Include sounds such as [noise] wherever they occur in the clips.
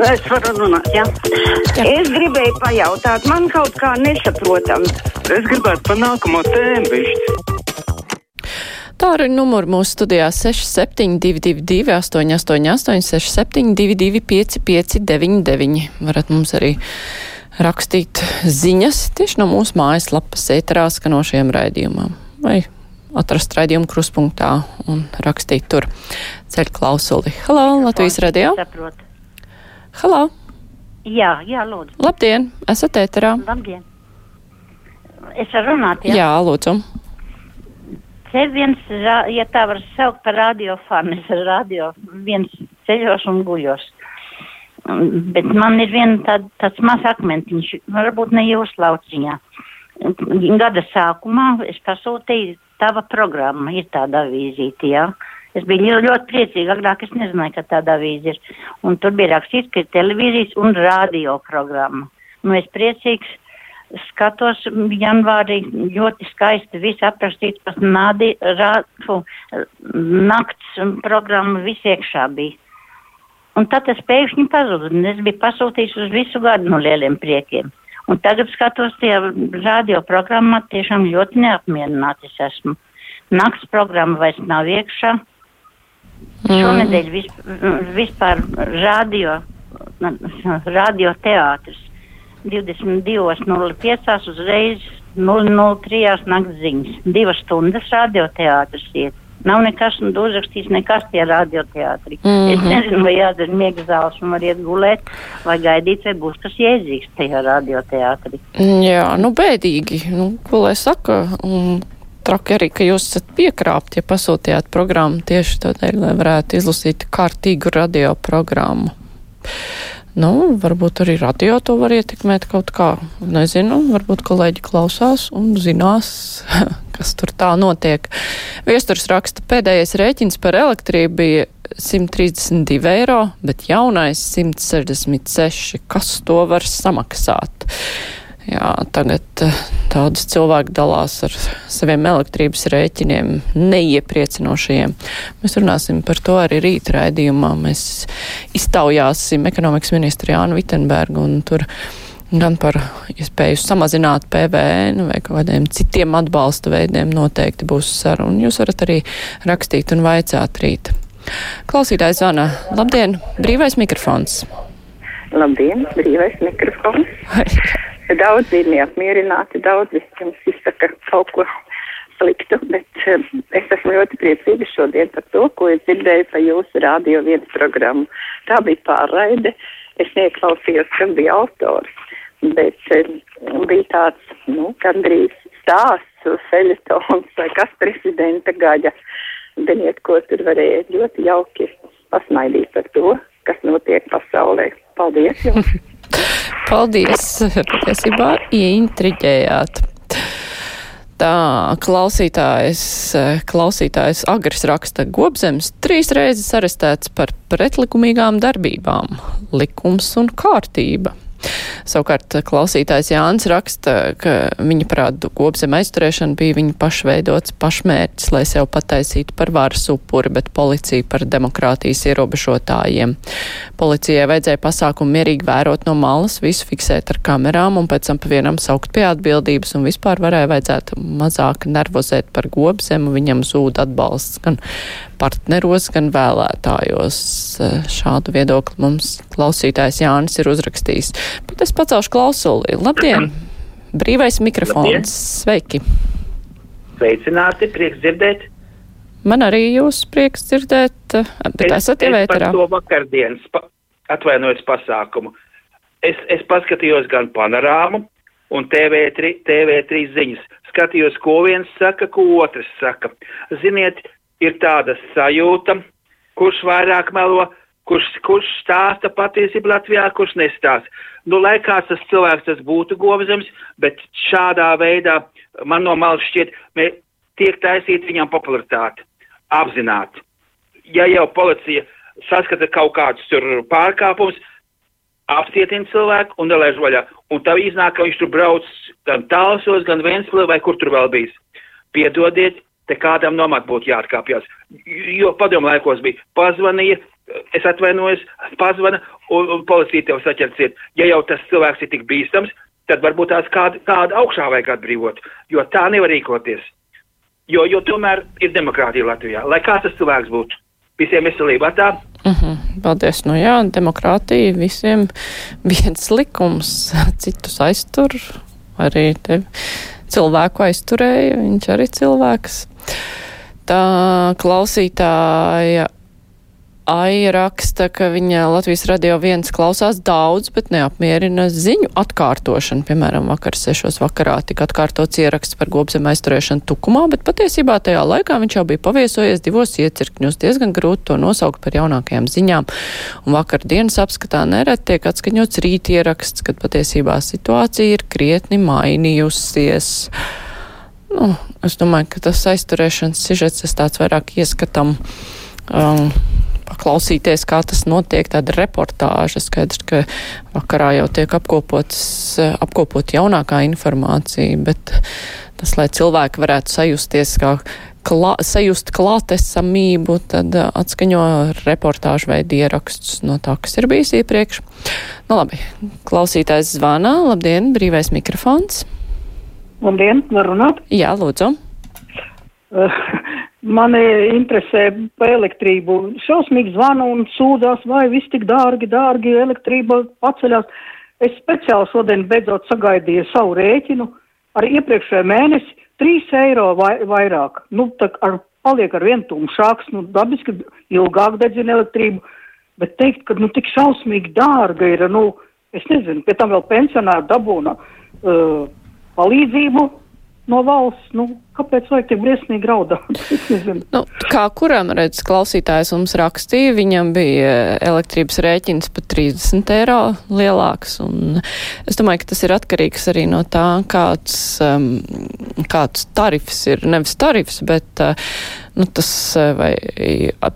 Es varu runāt, jā. Ja? Es gribēju pajautāt, man kaut kā nesaprotam. Es gribētu pa nākamo tēmu višķi. Tā arī numur mūsu studijā 6722, 888, 672, 559, varat mums arī rakstīt ziņas tieši no mūsu mājaslapas ēterā skanošiem raidījumam. Vai atrast raidījumu kruspunktā un rakstīt tur ceļu klausuli. Halo, Latvijas radio! Saprotu. Halo! Jā, jā, lūdzu. Labdien! Esat ēterā? Labdien! Es varu runāt, jā? Jā, lūdzu. Te viens, ja tā var saukt par radiofanu, es radio viens ceļos un guļos. Um, Bet man ir viena tād, tāds maz akmentiņš, varbūt ne jūsu lauciņā. Gada sākumā es pasūtīju tava programma, ir tāda avīzīte, jā. Es biju ļoti, priecīga, agrāk es nezināju, ka tāda avīze ir. Un tur bija rakstīts, ka ir televīzijas un radio programma. Nu, es priecīgs skatos janvārī ļoti skaisti viss aprakstīts, pat nādi, rāfu, nakts programma viss iekšā bija. Un tad tas pēkšņi pazuda, un es biju pasūtījis uz visu gadu no lieliem priekiem. Un tagad skatos tie radio programmā, tiešām ļoti neapmierināts es esmu. Nakts programma vairs nav iekšā. Šonedēļ vis, vispār radio, radio teātris 22.05. uzreiz 003. nakts ziņas. Divas stundas radioteātris iet. Nav nekas uzrakstīts, nekas tie radioteātri. Mm -hmm. Es nezinu, vai jādara miega zāles un var iet gulēt, vai gaidīt, vai būs kas jēdzīgs tajā radioteātrī. Jā, nu bēdīgi, nu, ko lai saka, un traki arī, ka jūs esat piekrāpti, ja pasūtījāt programmu tieši tādēļ, lai varētu izlasīt kārtīgu radio programmu. Nu, varbūt arī radio to var ietekmēt kaut kā. Nezinu, varbūt kolēģi klausās un zinās, [laughs] kas tur tā notiek. Viesturs raksta, pēdējais rēķins par elektrību bija 132 eiro, bet jaunais 166. Kas to var samaksāt? Jā, tagad daudz cilvēku dalās ar saviem elektrības rēķiniem neiepriecinošajiem. Mēs runāsim par to arī rīt raidījumā. Mēs iztaujāsim ekonomikas ministru Jānu Vitenbergu un tur gan par iespēju samazināt PVN vai kādiem citiem atbalsta veidiem noteikti būs saruna. Jūs varat arī rakstīt un vaicāt rīt. Klausītājs zvana. Labdien, brīvais mikrofons. Labdien, brīvais mikrofons. Daudz ir neapmierināti, daudz jums izsaka kaut ko sliktu, bet um, es esmu ļoti priecīga šodien par to, ko es dzirdēju par jūsu radio viens programmu. Tā bija pārraide, es neklausījos, kas bija autors, bet um, bija tāds, nu, gandrīz stāsts, feļetons vai kas prezidenta gaļa. Ziniet, ko tur varēja ļoti jauki pasmaidīt par to, kas notiek pasaulē. Paldies jums! [laughs] Paldies! Patiesībā ieintriģējāt. Tā klausītājs, klausītājs Agris raksta, Gobzems trīs reizes arestēts par pretlikumīgām darbībām, likums un kārtība. Savukārt klausītājs Jānis raksta, ka viņa prāta kopzem aizturēšana bija viņa pašveidots pašmērķis, lai sev pataisītu par varas upuri, bet policija par demokrātijas ierobežotājiem. Policijai vajadzēja pasākumu mierīgi vērot no malas, visu fiksēt ar kamerām un pēc tam pa vienam saukt pie atbildības un vispār varēja vajadzētu mazāk nervozēt par gobzemu, viņam zūd atbalsts gan partneros, gan vēlētājos. Šādu viedokli mums klausītājs Jānis ir uzrakstījis. Bet es pacelšu klausuli. Labdien! Brīvais mikrofons. Labdien. Sveiki! Sveicināti, prieks dzirdēt. Man arī jūs prieks dzirdēt, bet es, esat jau ēterā. Par to vakardienas pa, atvainojos pasākumu. Es, es paskatījos gan panorāmu un TV3, TV3 ziņas. Skatījos, ko viens saka, ko otrs saka. Ziniet, ir tāda sajūta, kurš vairāk melo, kurš, kurš stāsta patiesību Latvijā, kurš nestāsta. Nu, lai kāds tas cilvēks tas būtu govzems, bet šādā veidā man no malas šķiet, mē, tiek taisīt viņam popularitāti, apzināti. Ja jau policija saskata kaut kādus tur pārkāpumus, apcietina cilvēku un nelaiž vaļā. Un tā iznāk, ka viņš tur brauc gan tālsos, gan Ventspilī vai kur tur vēl bijis. Piedodiet, te kādam nomāt būtu jāatkāpjas. Jo padomu laikos bija pazvanīja, es atvainojos, pazvana un, un policija tev saķer ciet. Ja jau tas cilvēks ir tik bīstams, tad varbūt tās kādu, kādu augšā vajag atbrīvot, jo tā nevar rīkoties. Jo, jo tomēr ir demokrātija Latvijā, lai kāds tas cilvēks būtu. Visiem veselībā tā. Uh -huh. Paldies. Nu jā, demokrātija visiem viens likums, citus aiztur, arī te cilvēku aizturēja, viņš arī cilvēks. Tā klausītāja Aija raksta, ka viņa Latvijas radio viens klausās daudz, bet neapmierina ziņu atkārtošanu. Piemēram, vakar sešos vakarā tika atkārtots ieraksts par gobzem aizturēšanu tukumā, bet patiesībā tajā laikā viņš jau bija paviesojies divos iecirkņos. Diezgan grūti to nosaukt par jaunākajām ziņām. Un vakar dienas apskatā nereti tiek atskaņots rīt ieraksts, kad patiesībā situācija ir krietni mainījusies. Nu, es domāju, ka tas aizturēšanas sižets ir tāds vairāk ieskatam. Um, paklausīties, kā tas notiek, tāda reportāža. Skaidrs, ka vakarā jau tiek apkopots, apkopot jaunākā informācija, bet tas, lai cilvēki varētu sajusties kā klā, sajust klātesamību, tad atskaņo reportāžu veidu ierakstus no tā, kas ir bijis iepriekš. Nu labi, klausītājs zvana. Labdien, brīvais mikrofons. Labdien, var runāt? Jā, lūdzu. Uh, Mani interesē par elektrību. Šausmīgi zvana un sūdzās, vai viss tik dārgi, dārgi, elektrība paceļās. Es speciāli šodien beidzot sagaidīju savu rēķinu ar iepriekšējo mēnesi 3 eiro vai, vairāk. Nu, tā ar, paliek ar vien tumšāks, nu, dabiski ilgāk dedzina elektrību, bet teikt, ka, nu, tik šausmīgi dārga ir, nu, es nezinu, pie tam vēl pensionāri dabūna uh, palīdzību no valsts, nu, kāpēc vajag tik briesmīgi raudāt? [laughs] nu, kā kuram redz klausītājs mums rakstīja, viņam bija elektrības rēķins pat 30 eiro lielāks, es domāju, ka tas ir atkarīgs arī no tā, kāds, um, kāds tarifs ir, nevis tarifs, bet uh, nu, tas eh, vai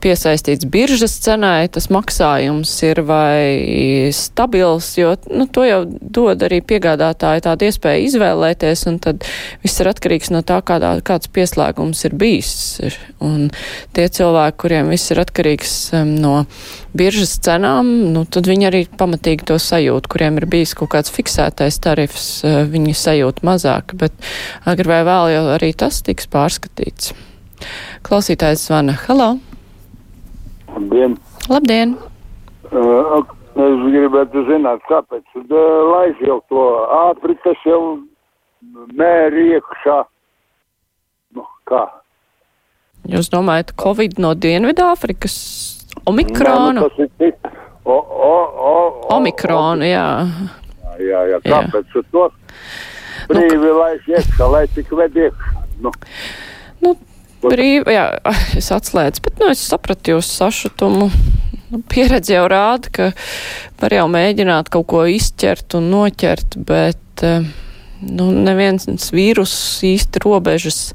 piesaistīts biržas cenai, tas maksājums ir vai stabils, jo nu, to jau dod arī piegādātāji tādu iespēju izvēlēties, un tad viss ir atkarīgs no tā, kādā, kāds pieslēgums ir bijis. Un tie cilvēki, kuriem viss ir atkarīgs no biržas cenām, nu, tad viņi arī pamatīgi to sajūt, kuriem ir bijis kaut kāds fiksētais tarifs, uh, viņi sajūt mazāk, bet agri vai vēl jau arī tas tiks pārskatīts. Klausītājs zvana. Halo! Labdien! Labdien! Uh, es gribētu zināt, kāpēc uh, laiž jau to Āfrikas jau mēri iekšā. Nu, kā? Jūs domājat, Covid no Dienvidāfrikas? Omikrona? Nē, nu, tas ir tik. O, o, o, o, Omikrona, jā. Jā, jā, jā. Kāpēc jā. to brīvi nu, laiž iekšā, lai tik ved iekšā? Nu. Nu, brīvi, jā, [laughs] es atslēdzu, bet, nu, es sapratu jūsu sašutumu. Nu, pieredze jau rāda, ka var jau mēģināt kaut ko izķert un noķert, bet, eh, nu, neviens vīrus īsti robežas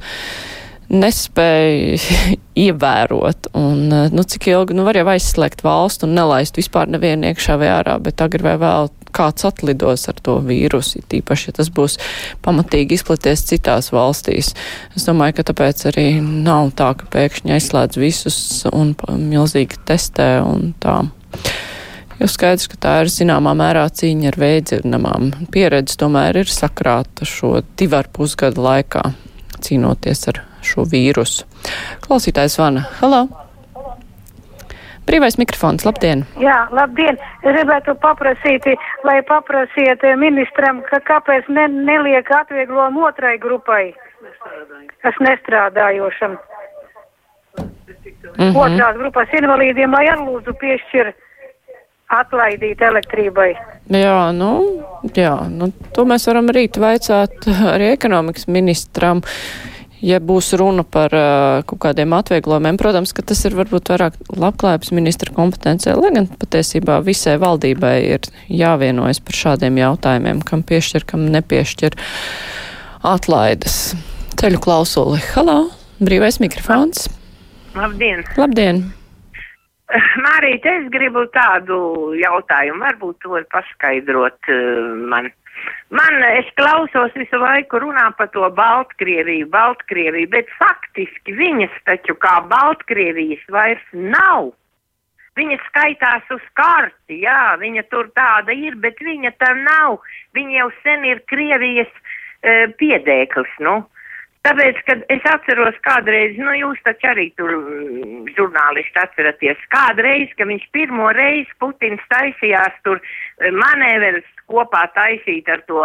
nespēja [laughs] ievērot. Un, eh, nu, cik ilgi, nu, var jau aizslēgt valstu un nelaist vispār nevienu iekšā vai ārā, bet agri vai vēl kāds atlidos ar to vīrusu, tīpaši, ja tas būs pamatīgi izplaties citās valstīs. Es domāju, ka tāpēc arī nav tā, ka pēkšņi aizslēdz visus un milzīgi testē un tā. Jo skaidrs, ka tā ir zināmā mērā cīņa ar veidzirnamām. Pieredze tomēr ir sakrāta šo divu ar pusgadu laikā cīnoties ar šo vīrusu. Klausītājs Vana, halo! Brīvais mikrofons, labdien! Jā, labdien! Es gribētu paprasīt, lai paprasiet ministram, ka kāpēc ne, neliek atvieglojumu otrai grupai, kas nestrādājošam. Mm -hmm. Otrās grupas invalīdiem, lai ar lūdzu piešķir atlaidīt elektrībai. Jā, nu, jā, nu, to mēs varam rīt vaicāt [laughs] arī ekonomikas ministram ja būs runa par uh, kaut kādiem atvieglojumiem, protams, ka tas ir varbūt vairāk labklājības ministra kompetencija, lai gan patiesībā visai valdībai ir jāvienojas par šādiem jautājumiem, kam piešķir, kam nepiešķir atlaides. Ceļu klausuli. Halo, brīvais mikrofons. Labdien! Labdien! [laughs] Mārīt, es gribu tādu jautājumu, varbūt to var paskaidrot uh, man. Man, es klausos visu laiku runā par to Baltkrieviju, Baltkrieviju, bet faktiski viņas taču kā Baltkrievijas vairs nav. Viņa skaitās uz karti, jā, viņa tur tāda ir, bet viņa tā nav. Viņa jau sen ir Krievijas e, piedēklis, nu. Tāpēc, kad es atceros kādreiz, nu jūs taču arī tur mm, žurnālisti atceraties, kādreiz, ka viņš pirmo reizi Putins taisījās tur e, manēveres kopā taisīt ar to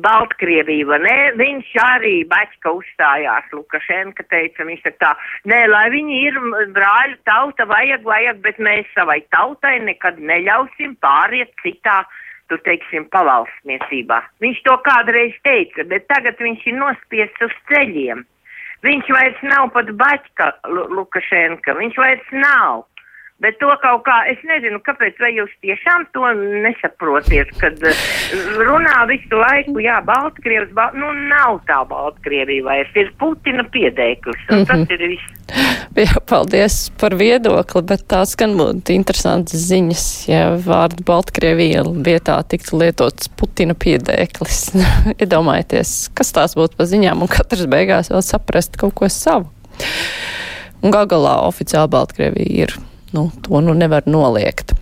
Baltkrieviju, vai ne? Viņš arī Bačka uzstājās, Lukašenka teica, viņš tā, nē, lai viņi ir brāļu tauta, vajag, vajag, bet mēs savai tautai nekad neļausim pāriet citā, tu teiksim, pavalsniecībā. Viņš to kādreiz teica, bet tagad viņš ir nospiests uz ceļiem. Viņš vairs nav pat Bačka Lukašenka, viņš vairs nav. Bet to kaut kā, es nezinu, kāpēc, vai jūs tiešām to nesaprotiet, kad eh, runā visu laiku, jā, Baltkrievs, Balt, nu nav tā Baltkrievija vairs, ir Putina piedēklis, un mm -hmm. tas mhm. ir viss. Jā, paldies par viedokli, bet tās gan būtu interesantas ziņas, ja vārdu Baltkrievija vietā tiktu lietots Putina piedēklis. [laughs] Iedomājieties, kas tās būtu pa ziņām, un katrs beigās vēl saprast kaut ko savu. Un gal galā oficiāli Baltkrievija ir nu, to nu nevar noliegt.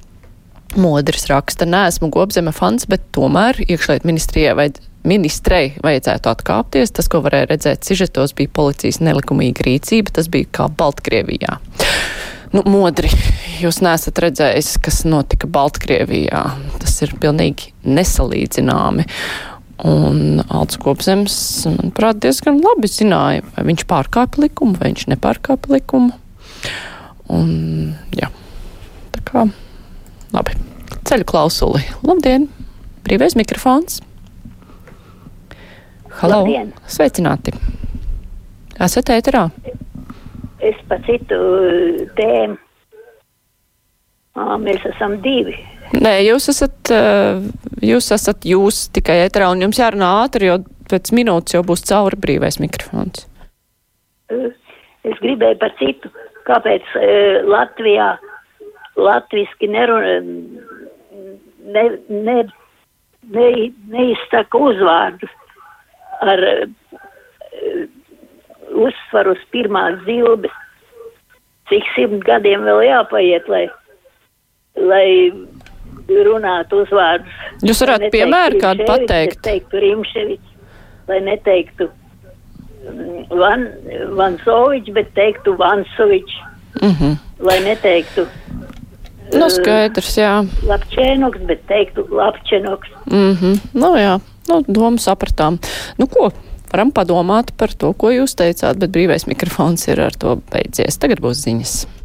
Modris raksta, neesmu gobzeme fans, bet tomēr iekšliet ministrijai vajad, ministrei vajadzētu atkāpties. Tas, ko varēja redzēt sižetos, bija policijas nelikumīga rīcība, tas bija kā Baltkrievijā. Nu, modri, jūs nesat redzējis, kas notika Baltkrievijā. Tas ir pilnīgi nesalīdzināmi. Un Alts Kopzems, manuprāt, diezgan labi zināja, vai viņš pārkāpa likumu, vai viņš nepārkāpa likumu. Un, jā, tā kā labi. Ceļu klausuli. Labdien! Brīvais mikrofons. Halo! Labdien. Sveicināti! Esat ēterā? Es pa citu uh, tēmu. Mēs esam divi. Nē, jūs esat, uh, jūs esat jūs tikai ēterā un jums jārunā ātri, jo pēc minūtes jau būs cauri brīvais mikrofons. Uh, es gribēju par citu kāpēc e, Latvijā latviski nerunā, ne, ne, ne, neizsaka uzvārdus ar e, uzsvaru uz pirmās zilbes. Cik simt gadiem vēl jāpaiet, lai, lai runātu uzvārdus. Jūs varētu piemēru kādu pateikt? Teiktu Rimševics, lai neteiktu Van, Vansovičs, bet teiktu Vansovičs. Mm -hmm. Lai neteiktu. Nu, uh, skaidrs, jā. Lapčēnoks, bet teiktu Lapčēnoks. Mm -hmm. Nu, jā, nu, domu sapratām. Nu, ko? Varam padomāt par to, ko jūs teicāt, bet brīvais mikrofons ir ar to beidzies. Tagad būs ziņas.